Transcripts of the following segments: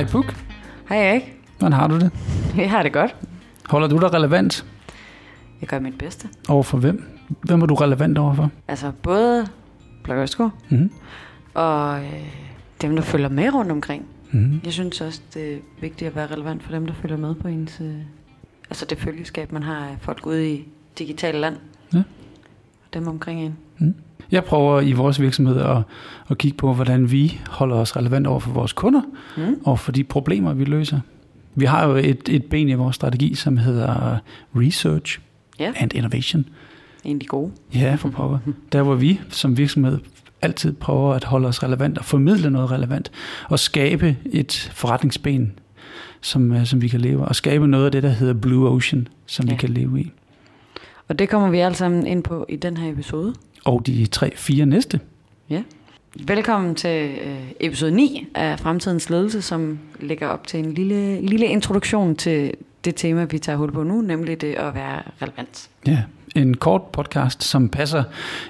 Hej Puk. Hej Erik. Hvordan har du det? Jeg har det godt. Holder du dig relevant Jeg gør mit bedste. over for hvem? Hvem er du relevant overfor? Altså både Blok Mm-hmm. og øh, dem, der følger med rundt omkring. Mm-hmm. Jeg synes også, det er vigtigt at være relevant for dem, der følger med på ens... Øh, altså det følgeskab, man har af folk ude i digitale land. Ja. Og dem omkring en. Jeg prøver i vores virksomhed at, at kigge på, hvordan vi holder os relevant over for vores kunder Mm. og for de problemer, vi løser. Vi har jo et, et ben i vores strategi, som hedder Research Ja. and Innovation. En af de gode. Ja, for pokker. Der hvor vi som virksomhed altid prøver at holde os relevant og formidle noget relevant og skabe et forretningsben, som, øh, som vi kan leve. Og skabe noget af det, der hedder Blue Ocean, som. Ja. vi kan leve i. Og det kommer vi alle sammen ind på i den her episode. Og de tre, fire næste. Velkommen til øh, episode 9 af Fremtidens Ledelse, som lægger op til en lille, lille introduktion til det tema, vi tager hul på nu, nemlig det at være relevant. Ja, en kort podcast, som passer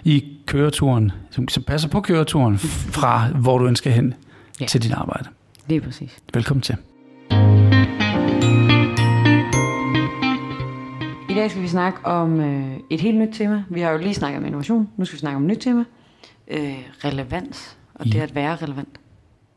i køreturen, som, som passer på køreturen fra, hvor du ønsker hen ja. Ja. til dit arbejde. Lige præcis. Velkommen til. Dag skal vi snakke om øh, et helt nyt tema. Vi har jo lige snakket om innovation. Nu skal vi snakke om et nyt tema. Øh, relevans. Og det Ja. at være relevant.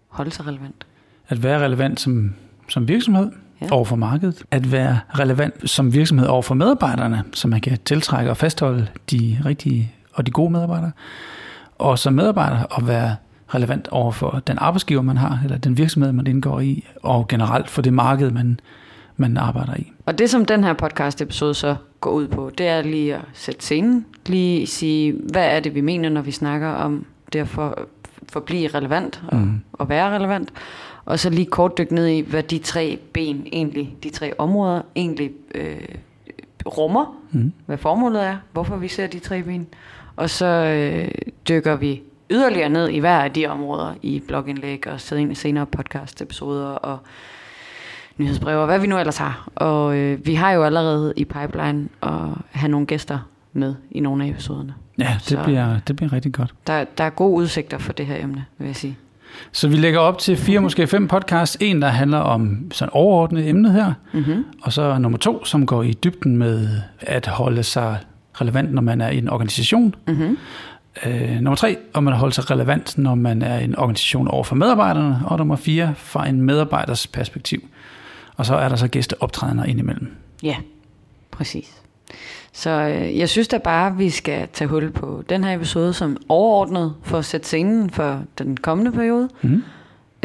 Holde sig relevant. At være relevant som, som virksomhed. Ja. over for markedet. At være relevant som virksomhed over for medarbejderne, så man kan tiltrække og fastholde de rigtige og de gode medarbejdere. Og som medarbejder at være relevant over for den arbejdsgiver, man har, eller den virksomhed, man indgår i, og generelt for det marked, man, man arbejder i. Og det, som den her podcast episode så går ud på, det er lige at sætte scenen. Lige sige, hvad er det, vi mener, når vi snakker om det at for, forblive relevant og, Mm. og være relevant. Og så lige kort dykke ned i, hvad de tre ben egentlig, de tre områder egentlig øh, rummer. Mm. Hvad formålet er, hvorfor vi ser de tre ben. Og så øh, dykker vi yderligere ned i hver af de områder i blogindlæg og senere podcast episoder og nyhedsbreve og hvad vi nu ellers har. Og øh, vi har jo allerede i pipeline at have nogle gæster med i nogle af episoderne. Ja, det, Så- bliver, det bliver rigtig godt. Der, der er gode udsigter for det her emne, vil jeg sige. Så vi lægger op til fire, måske fem podcasts. En, der handler om sådan overordnet emnet her, Mm-hmm. og så nummer to, som går i dybden med at holde sig relevant, når man er i en organisation. Mm-hmm. Øh, nummer tre, om at holde sig relevant, når man er en organisation over for medarbejderne. Og nummer fire, fra en medarbejders perspektiv. Og så er der så gæsteoptrædener indimellem. Ja, præcis. Så øh, jeg synes da bare, at vi skal tage hul på den her episode som overordnet for at sætte scenen for den kommende periode. Mm.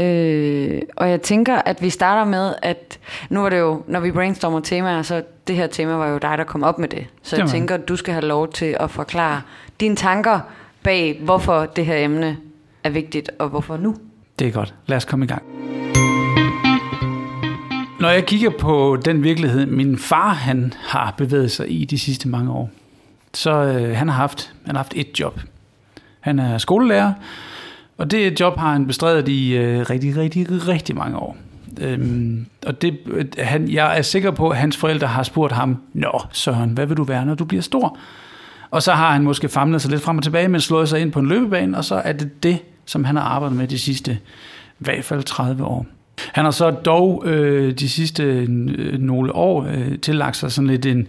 Øh, og jeg tænker, at vi starter med, at nu var det jo, når vi brainstormer temaer, så det her tema var jo dig, der kom op med det. Så Det jeg tænker, at du skal have lov til at forklare dine tanker bag, hvorfor det her emne er vigtigt, og hvorfor nu. Det er godt. Lad os komme i gang. Når jeg kigger på den virkelighed, min far han har bevæget sig i de sidste mange år, så øh, han har haft han har haft et job. Han er skolelærer, og det job har han bestrædet i øh, rigtig, rigtig, rigtig mange år. Øhm, og det, øh, han, jeg er sikker på, at hans forældre har spurgt ham, Nå Søren, hvad vil du være, når du bliver stor? Og så har han måske famlet sig lidt frem og tilbage, men slået sig ind på en løbebane, og så er det det, som han har arbejdet med de sidste i hvert fald 30 år. Han har så dog øh, de sidste øh, nogle år øh, tillagt sig sådan lidt en,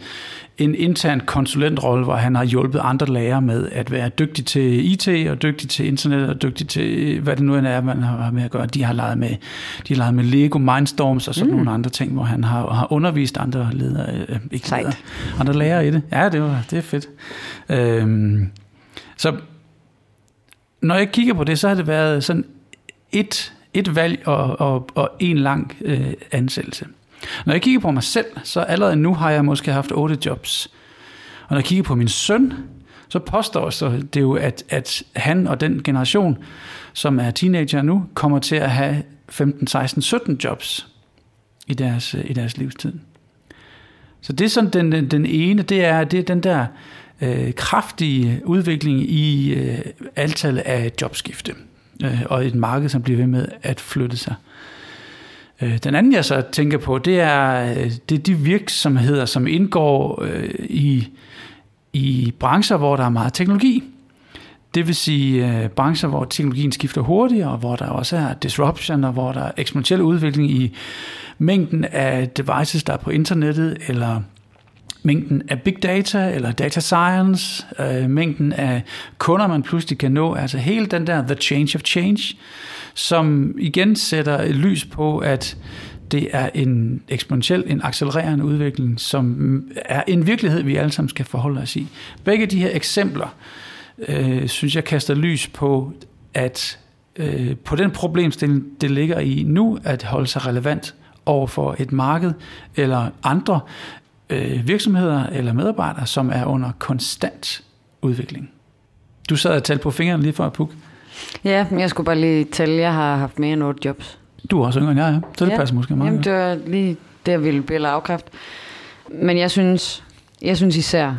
en intern konsulentrolle, hvor han har hjulpet andre lærere med at være dygtig til IT og dygtig til internet og dygtig til hvad det nu end er, man har med at gøre. De har leget med, de har leget med Lego Mindstorms og sådan mm. nogle andre ting, hvor han har, har undervist andre ledere, øh, ikke Sejt. ledere, andre lærere i det. Ja, det, var, det er fedt. Øhm, så når jeg kigger på det, så har det været sådan et, et valg og, og, og en lang øh, ansættelse. Når jeg kigger på mig selv, så allerede nu har jeg måske haft otte jobs. Og når jeg kigger på min søn, så påstår så det jo, at, at han og den generation, som er teenager nu, kommer til at have 15, 16, 17 jobs i deres, øh, i deres livstid. Så det er sådan den, den, den ene, det er, det er den der øh, kraftige udvikling i øh, antallet af jobskifte øh, og et marked, som bliver ved med at flytte sig. Øh, den anden, jeg så tænker på, det er, øh, det er de virksomheder, som indgår øh, i, i brancher, hvor der er meget teknologi. Det vil sige øh, brancher, hvor teknologien skifter hurtigere, og hvor der også er disruption, og hvor der er eksponentiel udvikling i mængden af devices, der er på internettet, eller mængden af big data eller data science, øh, mængden af kunder, man pludselig kan nå, altså hele den der the change of change, som igen sætter et lys på, at det er en eksponentiel, en accelererende udvikling, som er en virkelighed, vi alle sammen skal forholde os i. Begge de her eksempler, øh, synes jeg, kaster lys på, at øh, på den problemstilling, det ligger i nu, at holde sig relevant over for et marked eller andre øh, virksomheder eller medarbejdere, som er under konstant udvikling. Du sad og talte på fingrene lige for at pukke. Ja, men jeg skulle bare lige tælle, jeg har haft mere end otte jobs. Du er også yngre end jeg er, så det ja. passer måske meget. Jamen, det var lige det, jeg ville bille afkræft. Men jeg synes, jeg synes især,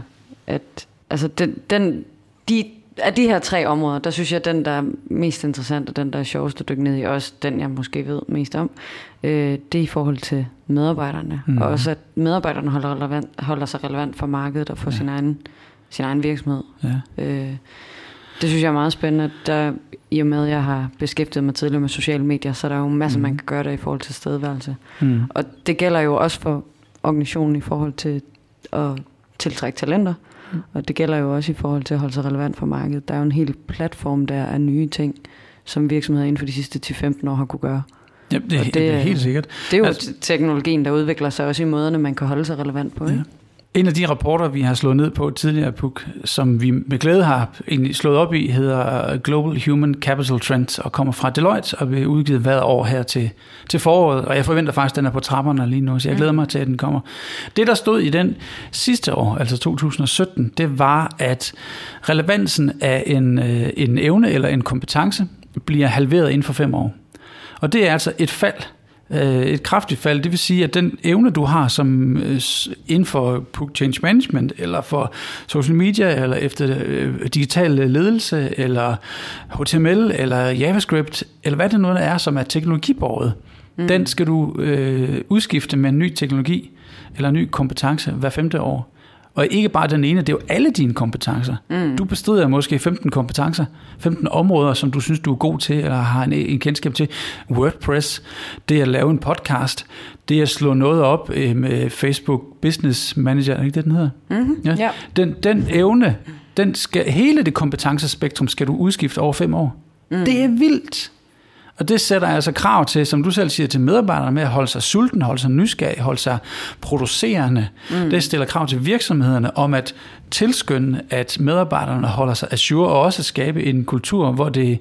at altså den, den, de, af de her tre områder, der synes jeg, at den, der er mest interessant, og den, der er sjovest at dykke ned i, også den, jeg måske ved mest om, øh, det er i forhold til medarbejderne. Mm. Og også, at medarbejderne holder, relevant, holder sig relevant for markedet og for ja. sin, egen, sin egen virksomhed. Ja. Øh, det synes jeg er meget spændende. Der, I og med, at jeg har beskæftiget mig tidligere med sociale medier, så er der jo masser, mm. man kan gøre der i forhold til stedværelse. Mm. Og det gælder jo også for organisationen i forhold til at tiltrække talenter. Mm. Og det gælder jo også i forhold til at holde sig relevant for markedet. Der er jo en hel platform der af nye ting, som virksomheder inden for de sidste 10-15 år har kunne gøre. Ja, det, det, det er helt sikkert. Det er jo altså, teknologien, der udvikler sig også i måderne, man kan holde sig relevant på. Ja. En af de rapporter, vi har slået ned på tidligere, Puk, som vi med glæde har slået op i, hedder Global Human Capital Trends og kommer fra Deloitte og bliver udgivet hvert år her til, til foråret. Og jeg forventer faktisk, at den er på trapperne lige nu, så jeg glæder mig til, at den kommer. Det, der stod i den sidste år, altså 2017, det var, at relevansen af en, øh, en evne eller en kompetence bliver halveret inden for fem år. Og det er altså et fald øh, et kraftigt fald. Det vil sige, at den evne, du har som øh, inden for change management, eller for social media, eller efter øh, digital ledelse, eller HTML, eller JavaScript, eller hvad det nu er, som er teknologibordet, mm. den skal du øh, udskifte med en ny teknologi, eller en ny kompetence hver femte år. Og ikke bare den ene, det er jo alle dine kompetencer. Mm. Du bestrider måske 15 kompetencer, 15 områder, som du synes, du er god til, eller har en, en kendskab til. WordPress, det at lave en podcast, det at slå noget op øh, med Facebook Business Manager, er det ikke det, den hedder? Mm-hmm. Ja. Ja. Den, den evne, den skal, hele det kompetencespektrum skal du udskifte over fem år. Mm. Det er vildt. Og det sætter altså krav til, som du selv siger, til medarbejderne med at holde sig sulten, holde sig nysgerrig, holde sig producerende. Mm. Det stiller krav til virksomhederne om at tilskynde, at medarbejderne holder sig assure og også skabe en kultur, hvor det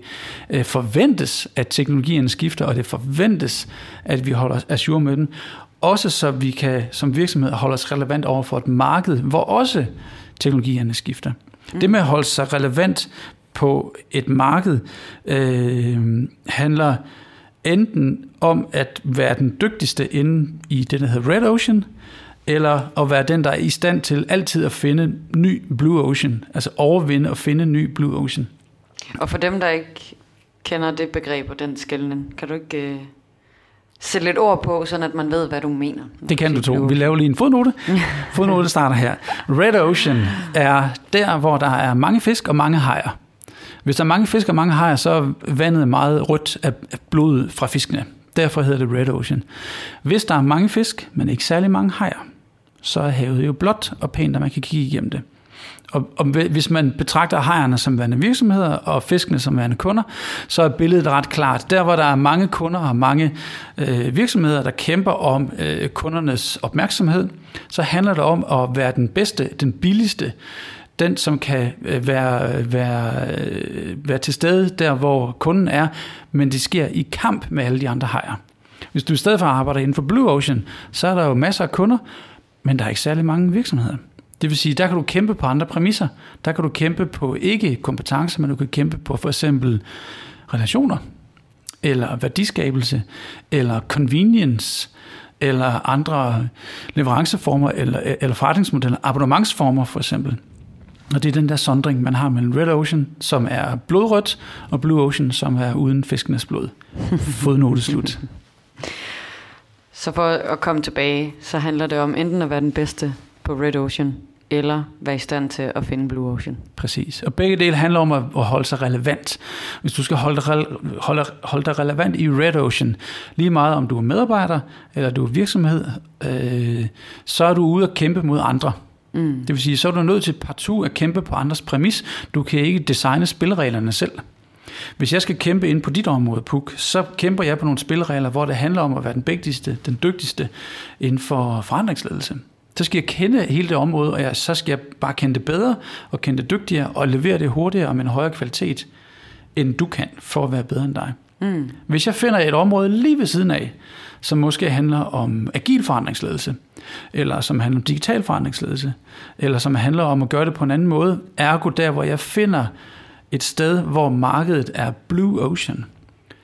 øh, forventes, at teknologierne skifter, og det forventes, at vi holder assure med den. Også så vi kan som virksomhed holde os relevant over for et marked, hvor også teknologierne skifter. Mm. Det med at holde sig relevant på et marked øh, handler enten om at være den dygtigste inde i det, der hedder Red Ocean, eller at være den, der er i stand til altid at finde ny Blue Ocean, altså overvinde og finde ny Blue Ocean. Og for dem, der ikke kender det begreb og den skældning, kan du ikke uh, sætte lidt ord på, sådan at man ved, hvad du mener? Det kan du tro. Vi laver lige en fodnote. fodnote starter her. Red Ocean er der, hvor der er mange fisk og mange hajer. Hvis der er mange fisk og mange hajer, så er vandet meget rødt af blod fra fiskene. Derfor hedder det Red Ocean. Hvis der er mange fisk, men ikke særlig mange hajer, så er havet jo blåt og pænt, at man kan kigge igennem det. Og, og hvis man betragter hajerne som værende virksomheder og fiskene som værende kunder, så er billedet ret klart. Der hvor der er mange kunder og mange øh, virksomheder, der kæmper om øh, kundernes opmærksomhed, så handler det om at være den bedste, den billigste, den, som kan øh, være, være, øh, være til stede der, hvor kunden er, men det sker i kamp med alle de andre hajer. Hvis du i stedet for arbejder inden for Blue Ocean, så er der jo masser af kunder, men der er ikke særlig mange virksomheder. Det vil sige, der kan du kæmpe på andre præmisser. Der kan du kæmpe på ikke kompetencer, men du kan kæmpe på for eksempel relationer, eller værdiskabelse, eller convenience, eller andre leveranceformer, eller, eller forretningsmodeller, abonnementsformer for eksempel. Og det er den der sondring, man har mellem Red Ocean, som er blodrødt, og Blue Ocean, som er uden fiskenes blod. Fodnote slut. Så for at komme tilbage, så handler det om enten at være den bedste på Red Ocean, eller være i stand til at finde Blue Ocean. Præcis. Og begge dele handler om at, holde sig relevant. Hvis du skal holde dig, holde, holde dig relevant i Red Ocean, lige meget om du er medarbejder eller du er virksomhed, øh, så er du ude at kæmpe mod andre. Mm. Det vil sige, så er du nødt til partout at kæmpe på andres præmis. Du kan ikke designe spilreglerne selv. Hvis jeg skal kæmpe ind på dit område, Puk, så kæmper jeg på nogle spilregler, hvor det handler om at være den vigtigste, den dygtigste inden for forandringsledelse. Så skal jeg kende hele det område, og jeg, så skal jeg bare kende det bedre, og kende det dygtigere, og levere det hurtigere og med en højere kvalitet, end du kan, for at være bedre end dig. Mm. Hvis jeg finder et område lige ved siden af, som måske handler om agil forandringsledelse, eller som handler om digital forandringsledelse, eller som handler om at gøre det på en anden måde, ergo der, hvor jeg finder et sted, hvor markedet er blue ocean,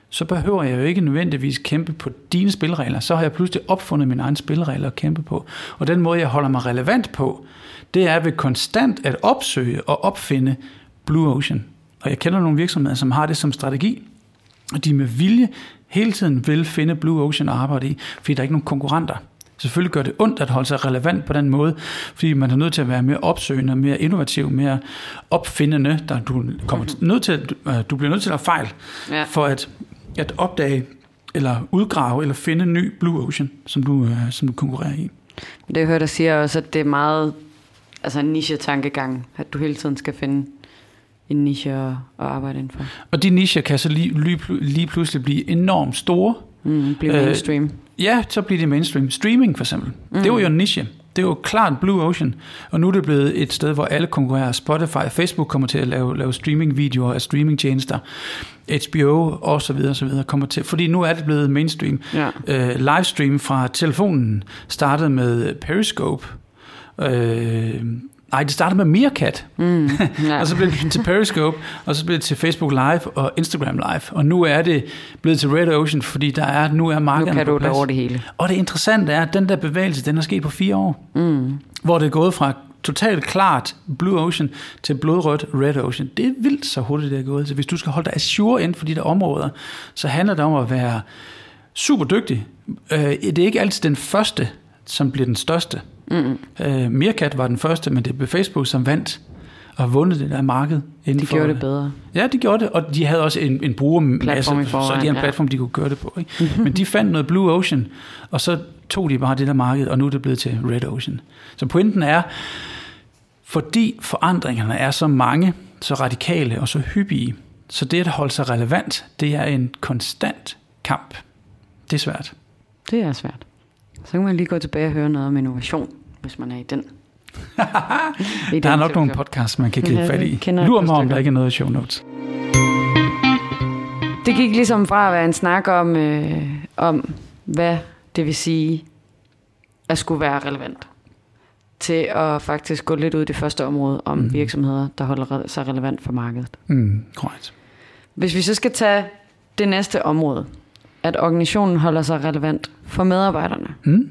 så behøver jeg jo ikke nødvendigvis kæmpe på dine spilleregler. Så har jeg pludselig opfundet mine egne spilleregler at kæmpe på. Og den måde, jeg holder mig relevant på, det er ved konstant at opsøge og opfinde Blue Ocean. Og jeg kender nogle virksomheder, som har det som strategi, og de med vilje hele tiden vil finde Blue Ocean og arbejde i, fordi der er ikke nogen konkurrenter. Selvfølgelig gør det ondt at holde sig relevant på den måde, fordi man er nødt til at være mere opsøgende, mere innovativ, mere opfindende. Der du, kommer mhm. nødt til, øh, du bliver nødt til at fejle, ja. for at, at opdage, eller udgrave, eller finde en ny Blue Ocean, som du, øh, som du konkurrerer i. Det jeg hører dig sige også, at det er meget altså en niche-tankegang, at du hele tiden skal finde en niche at, at arbejde indenfor. Og de nicher kan så lige, lige, lige pludselig blive enormt store. Mm, blive mainstream. Øh, Ja, så bliver det mainstream. Streaming for eksempel. Mm. Det var jo en niche. Det er jo klart Blue Ocean. Og nu er det blevet et sted, hvor alle konkurrerer. Spotify og Facebook kommer til at lave, lave streaming-videoer af streaming-tjenester. HBO og så videre, så videre kommer til. Fordi nu er det blevet mainstream. Ja. Uh, livestream fra telefonen startede med Periscope. Uh, Nej, det startede med Meerkat. Mm, ja. og så blev det til Periscope, og så blev det til Facebook Live og Instagram Live. Og nu er det blevet til Red Ocean, fordi der er, nu er markedet Nu kan du over det hele. Og det interessante er, at den der bevægelse, den er sket på fire år. Mm. Hvor det er gået fra totalt klart Blue Ocean til blodrødt Red Ocean. Det er vildt så hurtigt, det er gået. Så hvis du skal holde dig assure inden for de der områder, så handler det om at være super dygtig. Øh, det er ikke altid den første, som bliver den største. Mm. Øh, Meerkat var den første, men det blev Facebook, som vandt og vundet det der marked. Inden de for, gjorde det bedre. Ja, de gjorde det, og de havde også en, en brugermasse, så de havde en platform, ja. de kunne gøre det på. Ikke? Men de fandt noget Blue Ocean, og så tog de bare det der marked, og nu er det blevet til Red Ocean. Så pointen er, fordi forandringerne er så mange, så radikale og så hyppige, så det at holde sig relevant, det er en konstant kamp. Det er svært. Det er svært. Så kan man lige gå tilbage og høre noget om innovation, hvis man er i den. I der er nok nogle podcasts, man kan gribe fat i. Lur mig, om der ikke er noget i show notes. Det gik ligesom fra at være en snak om, øh, om hvad det vil sige at skulle være relevant, til at faktisk gå lidt ud i det første område om mm. virksomheder, der holder sig relevant for markedet. Mm, korrekt. Hvis vi så skal tage det næste område, at organisationen holder sig relevant for medarbejderne. Mm.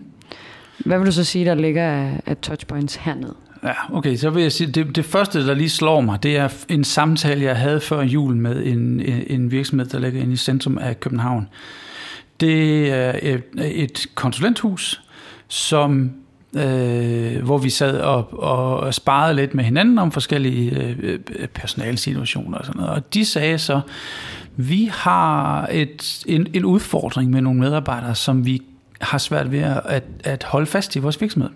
Hvad vil du så sige, der ligger af, af touchpoints hernede? Ja, okay, så vil jeg sige, det, det første, der lige slår mig, det er en samtale, jeg havde før jul med en, en virksomhed, der ligger inde i centrum af København. Det er et, et konsulenthus, som øh, hvor vi sad og, og sparede lidt med hinanden om forskellige øh, personalsituationer og sådan noget. Og de sagde så, vi har et, en, en udfordring med nogle medarbejdere, som vi har svært ved at, at holde fast i vores virksomhed.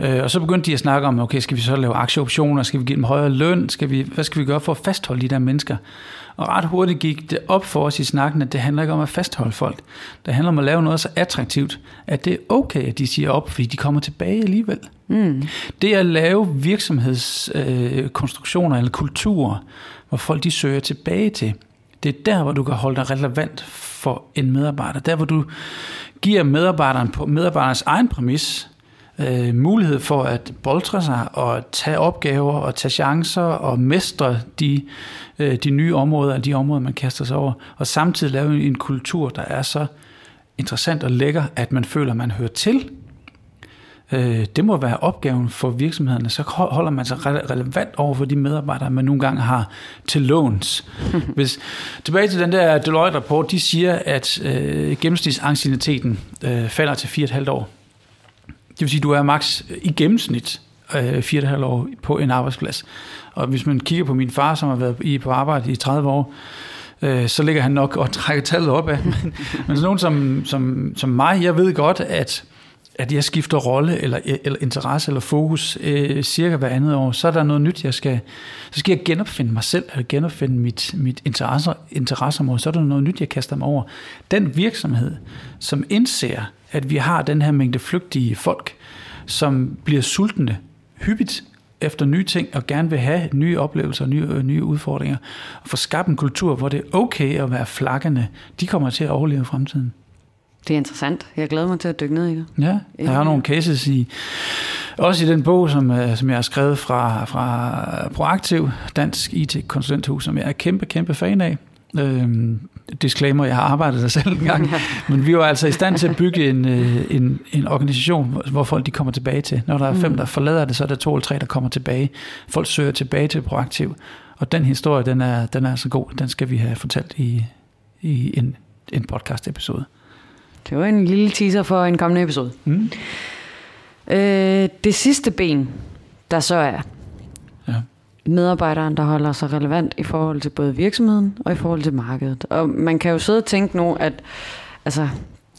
Øh, og så begyndte de at snakke om, okay, skal vi så lave aktieoptioner, skal vi give dem højere løn, skal vi, hvad skal vi gøre for at fastholde de der mennesker? Og ret hurtigt gik det op for os i snakken, at det handler ikke om at fastholde folk. Det handler om at lave noget så attraktivt, at det er okay, at de siger op, fordi de kommer tilbage alligevel. Mm. Det at lave virksomhedskonstruktioner øh, eller kulturer, hvor folk de søger tilbage til, det er der, hvor du kan holde dig relevant for en medarbejder. Der, hvor du giver medarbejderen på medarbejderens egen præmis øh, mulighed for at boldre sig og tage opgaver og tage chancer og mestre de, øh, de nye områder, de områder, man kaster sig over, og samtidig lave en kultur, der er så interessant og lækker, at man føler, man hører til Øh, det må være opgaven for virksomhederne. Så holder man sig relevant over for de medarbejdere, man nogle gange har til låns. Hvis, tilbage til den der Deloitte-rapport, de siger, at øh, gennemsnitsancieniteten øh, falder til 4,5 år. Det vil sige, at du er maks i gennemsnit øh, fire og et halvt år på en arbejdsplads. Og hvis man kigger på min far, som har været i, på arbejde i 30 år, øh, så ligger han nok og trækker tallet op af. Men, men sådan nogen som, som, som mig, jeg ved godt, at at jeg skifter rolle eller, eller interesse eller fokus øh, cirka hver andet år, så er der noget nyt, jeg skal, så skal jeg genopfinde mig selv, eller genopfinde mit, mit interesse, interesseområde, så er der noget nyt, jeg kaster mig over. Den virksomhed, som indser, at vi har den her mængde flygtige folk, som bliver sultne hyppigt efter nye ting, og gerne vil have nye oplevelser og nye, øh, nye udfordringer, og få skabt en kultur, hvor det er okay at være flakkende, de kommer til at overleve i fremtiden. Det er interessant. Jeg glæder mig til at dykke ned i det. Ja, der er nogle cases i, også i den bog, som, øh, som jeg har skrevet fra, fra Proaktiv, Dansk IT-konsulenthus, som jeg er kæmpe, kæmpe fan af. Øhm, disclaimer, jeg har arbejdet der selv en gang, men vi var altså i stand til at bygge en, øh, en, en organisation, hvor folk de kommer tilbage til. Når der er fem, mm. der forlader det, så er der to eller tre, der kommer tilbage. Folk søger tilbage til Proaktiv, og den historie, den er, den er altså god. Den skal vi have fortalt i, i en, en podcast-episode. Det var en lille teaser for en kommende episode. Mm. Øh, det sidste ben, der så er ja. medarbejderen, der holder sig relevant i forhold til både virksomheden og i forhold til markedet. Og man kan jo sidde og tænke nu, at altså,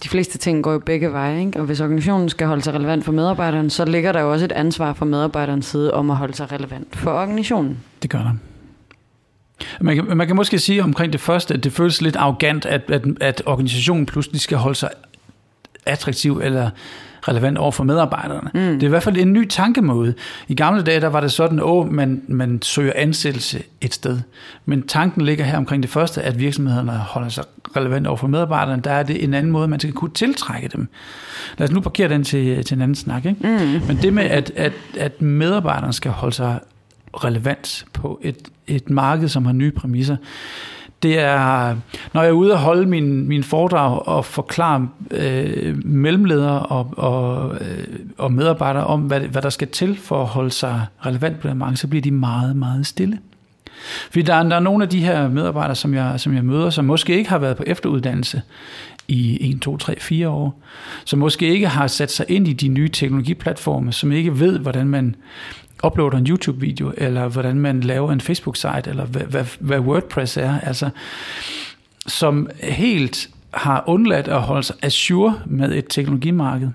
de fleste ting går jo begge veje, ikke? og hvis organisationen skal holde sig relevant for medarbejderen, så ligger der jo også et ansvar fra medarbejderens side om at holde sig relevant for organisationen. Det gør der. Man kan, man kan måske sige omkring det første, at det føles lidt arrogant, at, at, at organisationen pludselig skal holde sig attraktiv eller relevant over for medarbejderne. Mm. Det er i hvert fald en ny tankemåde. I gamle dage, der var det sådan, at man, man søger ansættelse et sted. Men tanken ligger her omkring det første, at virksomhederne holder sig relevant over for medarbejderne. Der er det en anden måde, man skal kunne tiltrække dem. Lad os nu parkere den til, til en anden snak. Ikke? Mm. Men det med, at, at, at medarbejderne skal holde sig relevans på et, et marked, som har nye præmisser. Det er, når jeg er ude og holde min, min foredrag og forklare øh, mellemledere og, og, øh, og medarbejdere om, hvad, hvad der skal til for at holde sig relevant på det marked, så bliver de meget, meget stille. Fordi der er, der er nogle af de her medarbejdere, som jeg, som jeg møder, som måske ikke har været på efteruddannelse i 1, 2, 3, 4 år, som måske ikke har sat sig ind i de nye teknologiplatforme, som ikke ved, hvordan man uploader en YouTube-video, eller hvordan man laver en Facebook-site, eller hvad, hvad, hvad WordPress er, altså, som helt har undladt at holde sig assure med et teknologimarked.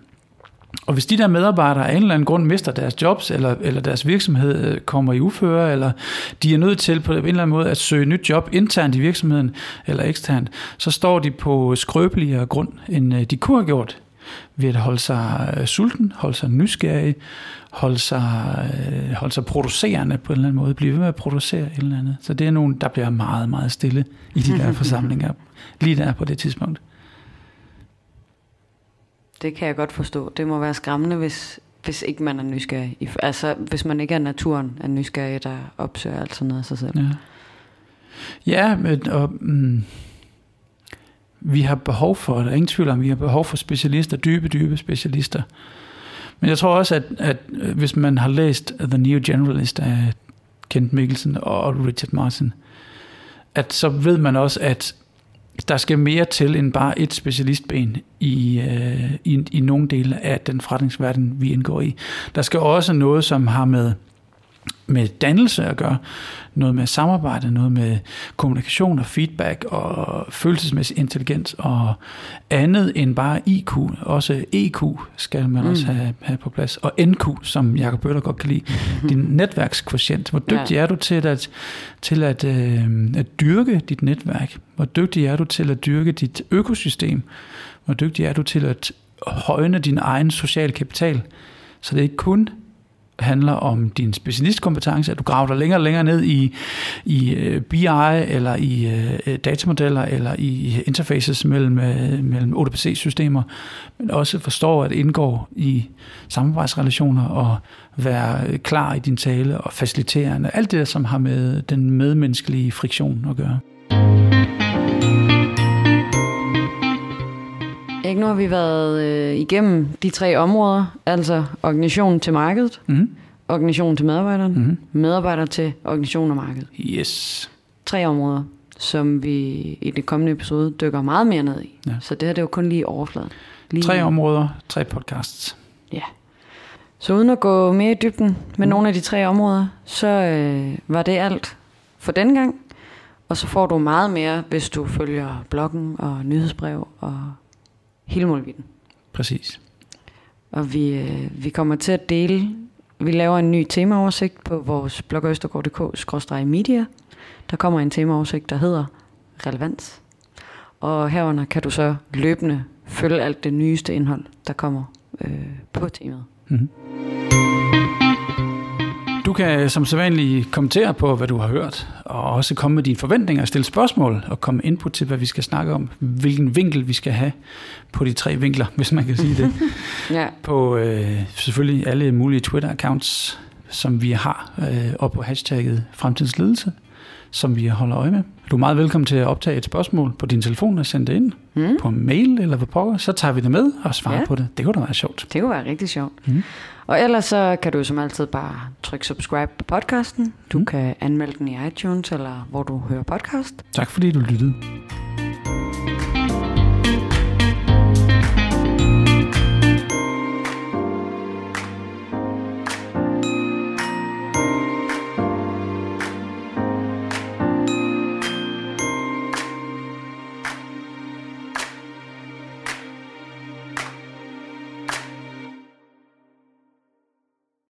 Og hvis de der medarbejdere af en eller anden grund mister deres jobs, eller, eller deres virksomhed øh, kommer i uføre, eller de er nødt til på en eller anden måde at søge nyt job internt i virksomheden, eller eksternt, så står de på skrøbeligere grund, end øh, de kunne have gjort ved at holde sig øh, sulten, holde sig nysgerrig, holde sig, øh, holde sig producerende på en eller anden måde, blive ved med at producere et eller andet. Så det er nogen, der bliver meget, meget stille i de der forsamlinger, lige der på det tidspunkt. Det kan jeg godt forstå. Det må være skræmmende, hvis, hvis ikke man er nysgerrig. Altså, hvis man ikke er naturen er nysgerrig, der opsøger alt sådan noget af sig selv. Ja, ja men, og, mm, vi har behov for, der er ingen tvivl om, vi har behov for specialister, dybe, dybe specialister. Men jeg tror også, at, at øh, hvis man har læst The New Generalist af Kent Mikkelsen og Richard Martin, at så ved man også, at der skal mere til end bare et specialistben i, øh, i, i nogle dele af den forretningsverden, vi indgår i. Der skal også noget, som har med med dannelse at gøre, noget med samarbejde, noget med kommunikation og feedback og følelsesmæssig intelligens og andet end bare IQ. Også EQ skal man mm. også have, have på plads. Og NQ, som Jacob Bøtter godt kan lide. Din netværkskvotient. Hvor dygtig ja. er du til at, til at, øh, at dyrke dit netværk? Hvor dygtig er du til at dyrke dit økosystem? Hvor dygtig er du til at højne din egen social kapital? Så det er ikke kun handler om din specialistkompetence, at du graver dig længere og længere ned i, i øh, BI eller i uh, datamodeller eller i interfaces mellem, uh, mellem ODPC-systemer, men også forstår at indgå i samarbejdsrelationer og være klar i din tale og faciliterende. Alt det, som har med den medmenneskelige friktion at gøre. Nu har vi været øh, igennem de tre områder, altså organisation til markedet, mm. organisation til medarbejderen, mm. medarbejder til organisation og marked. Yes. Tre områder, som vi i det kommende episode dykker meget mere ned i. Ja. Så det her det er jo kun lige overfladen. Lige tre områder, tre podcasts. Ja. Så uden at gå mere i dybden med mm. nogle af de tre områder, så øh, var det alt for den gang. Og så får du meget mere, hvis du følger bloggen og nyhedsbrev og hele målviden. Præcis. Og vi, øh, vi kommer til at dele, vi laver en ny temaoversigt på vores blog østergaard.dk-media. Der kommer en temaoversigt, der hedder relevans. Og herunder kan du så løbende følge alt det nyeste indhold, der kommer øh, på temaet. Mm-hmm. Kan som sædvanligt kommentere på, hvad du har hørt, og også komme med dine forventninger, stille spørgsmål og komme input til, hvad vi skal snakke om, hvilken vinkel vi skal have på de tre vinkler, hvis man kan sige det. ja. På øh, selvfølgelig alle mulige Twitter-accounts, som vi har, øh, og på hashtagget fremtidsledelse som vi holder øje med. Du er meget velkommen til at optage et spørgsmål på din telefon og sende det ind mm. på mail eller på pokker. Så tager vi det med og svarer ja. på det. Det kunne da være sjovt. Det kunne være rigtig sjovt. Mm. Og ellers så kan du som altid bare trykke subscribe på podcasten. Du mm. kan anmelde den i iTunes eller hvor du hører podcast. Tak fordi du lyttede.